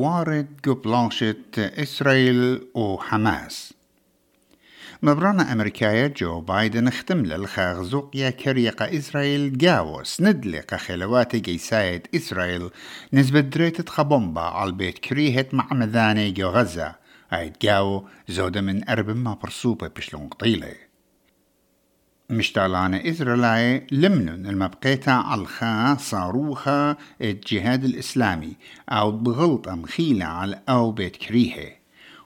وارد قبلاشة إسرائيل وحماس مبرانا أمريكايا جو بايدن اختمل الخاغزوقيا كريقة إسرائيل جاو سندلق خلوات جيسايد إسرائيل. نسبة دريتة خبومبا على البيت كريهت مع مذاني جو غزة. عيد جاو زودة من أرب ما برسوبة بشلون قطيلة. مشتالانة إسرائيل لمنن المبقيتا على صاروخا الجهاد الإسلامي أو بغلطة مخيلة على أو بيت كريهة.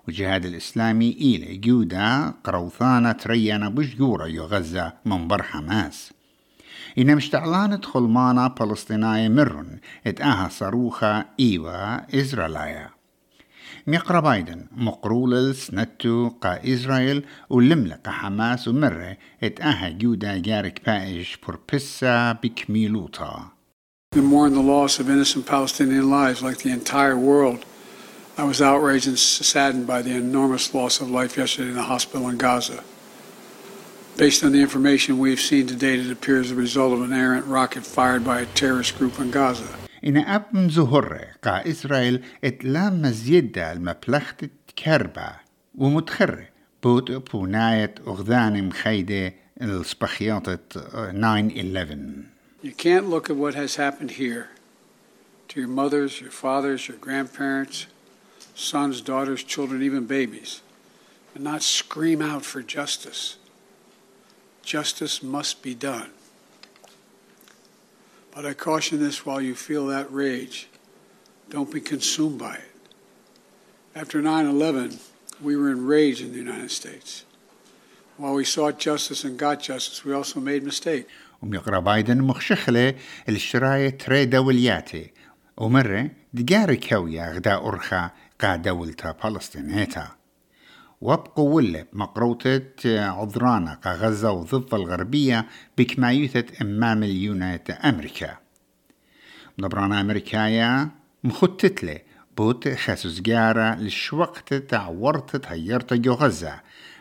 والجهاد الإسلامي إلى جودا قروثانة تريانا بشجورة يو غزة من بر حماس. إن مشتعلانة خلمانة فلسطينية مرن إتأها صاروخا إيوا إسرائيلية. ميقرا بايدن مقرول سنتو قا إسرائيل ولملق حماس ومرة اتأها جودا جارك بايش بوربسا بكميلوتا To mourn the loss of innocent Palestinian lives like the entire world. I was outraged and saddened by the enormous loss of life yesterday in the hospital in Gaza. Based on the information we've seen to date, it appears the result of an errant rocket fired by a terrorist group in Gaza. إن أب مزهرة قا إسرائيل اتلام مزيدة المبلغة كربة ومتخرة بوت بوناية أغذان مخيدة السبخياطة 9-11 You can't look at what has happened here to your mothers, your fathers, your grandparents, sons, daughters, children, even babies, and not scream out for justice. Justice must be done. But I caution this while you feel that rage, don't be consumed by it. After 9 11, we were enraged in the United States. While we sought justice and got justice, we also made mistakes. وميقرا بايدن مخشخلة الشراية تري دولياتي ومرة دقاري كويا غدا أرخا قا دولتا فلسطينيتا ولب مقروطة عذرانا قا غزة وضفة الغربية بكمايوثة إمام اليونايت أمريكا. مدبرانا أمريكايا مخطتلة بوت خاسوس جارة لشوقت تعورت هيرت جو غزة.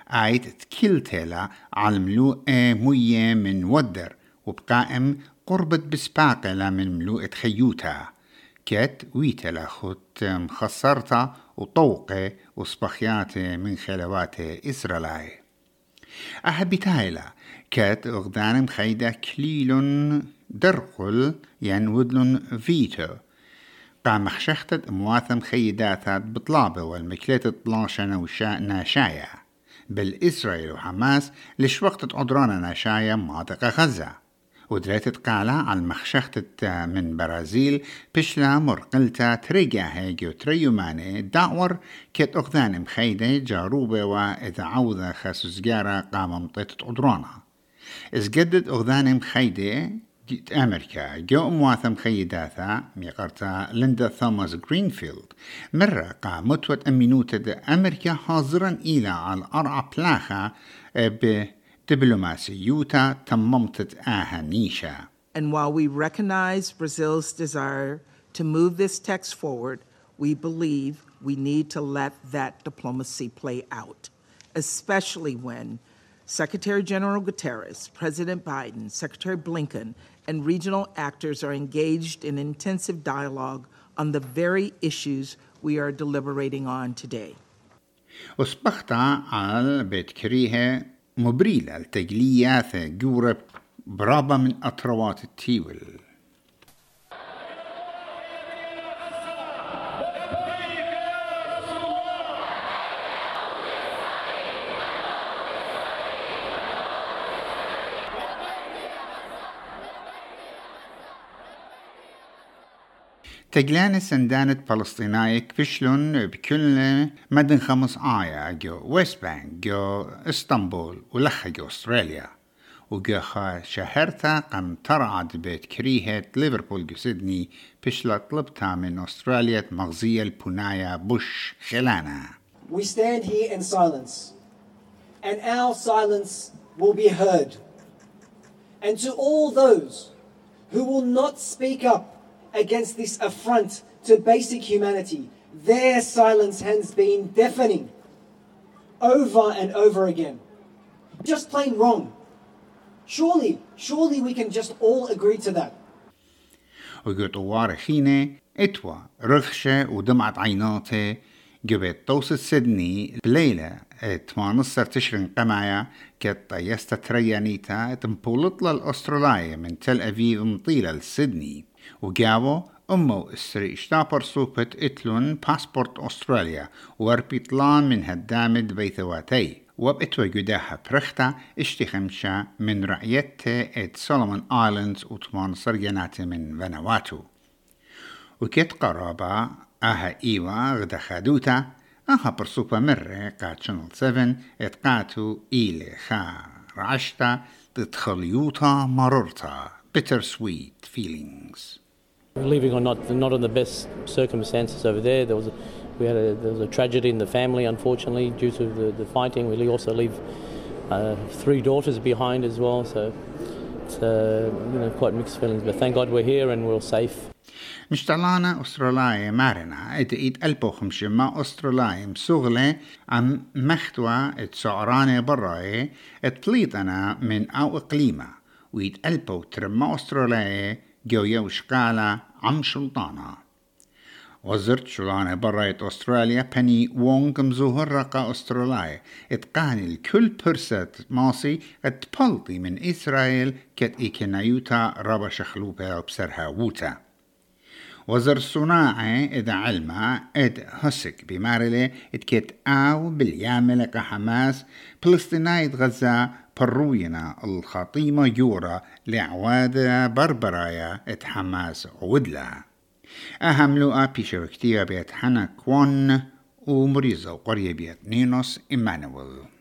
آيت تكلتلا على ملوء مية من ودر وبقائم قربت بسباقلة من ملوء خيوتا كت ويتلا خط مخسرتا وطوقة وصبخياتي من خلوات إسرائيل. أحبتايلا كت أغدان مخيدة كليل درقل ين ودلن فيتو قام خشختت مواثم خيداتات بطلابة والمكلات طلاشنا وشا ناشايا. بالإسرائيل وحماس لش وقت عدرانا ناشايا مناطق غزة. ودريت قالا على المخشخت من برازيل بشلا مرقلتا تريجا هيجو تريوماني دعور كت أخذان مخيدة جاروبة وإذا عوضة خاسوزجارة قام مطيت عدرانا إز جدد أخذان مخيدة أمريكا جو مواثم خيداتا ميقرتا ليندا ثوماس جرينفيلد مرة قا متوت أمينوتة أمريكا حاضرا إلى على الأرعى بلاخة بدبلوماسيوتا تممتت آها نيشا And while we recognize Brazil's desire to move this text forward, we believe we need to let that diplomacy play out, especially when Secretary General Guterres, President Biden, Secretary Blinken, and regional actors are engaged in intensive dialogue on the very issues we are deliberating on today. وصبختا على بيت كريها مبريلة التجليات جورب برابة من أطروات التيول. تجلان سندانة فلسطينية كفشلون بكل مدن خمس آية جو ويست بانك جو إسطنبول ولخا جو أستراليا وجو شهرتا قم ترعد بيت كريهة ليفربول جو سيدني بشلا طلبتا من أستراليا مغزية البناية بوش خلانا We stand here in silence, and our silence will be heard. And to all those who will not speak up against this affront to basic humanity, their silence has been deafening over and over again. Just plain wrong. Surely, surely we can just all agree to that. وجو طوار خينة اتوا رخشة ودمعة عيناته جبت توصل سيدني بليلة تمانصر تشرين قمايا كت طيستا تريانيتا تنبولط للأسترالية من تل أفيف مطيلة لسيدني وجابو أمو إسري اشتابر سوبت إتلون باسبورت أستراليا واربيطلان من هدامد بيثواتي وبإتوا جداها برختا اشتخمشا من رعيته ات سولومون آيلاندز وتمانصر جناتي من فانواتو وكت قرابة أها ايوا غدا خادوتا أها برسوبا مرة قات شنل 7 اتقاتو إيلي خا رعشتا تتخليوتا مررتا bittersweet feelings. Leaving on not not in the best circumstances over there. There was a, we had a, there was a tragedy in the family, unfortunately, due to the, the fighting. We also leave uh, three daughters behind as well. So it's uh, you know quite mixed feelings. But thank God we're here and we're safe. مشتلانا أستراليا مارنا ات ايت ألبو خمشما أستراليا مسوغلة عم مختوى ات سعرانة براي ات طليطنا من أو إقليمة ويت ألبو ترما أستراليا جو يوشقالة عم شلطانا وزرت شلانة برأيت أستراليا بني وونغ مزوهر رقا أستراليا. اتقاني الكل برست ماسي اتبلطي من إسرائيل كت إيكنايوتا ربا شخلوبة وبسرها ووتا. وزر صناعة إذا علما إد هسك بمارلة إتكت آو بالياملة حماس فلسطينية غزة بروينا الخطيمة يورا لعوادة بربرايا إت حماس عودلا. أهم لقى بيشو كتير بيت حنا كون ومريزة وقرية بيت نينوس إيمانويل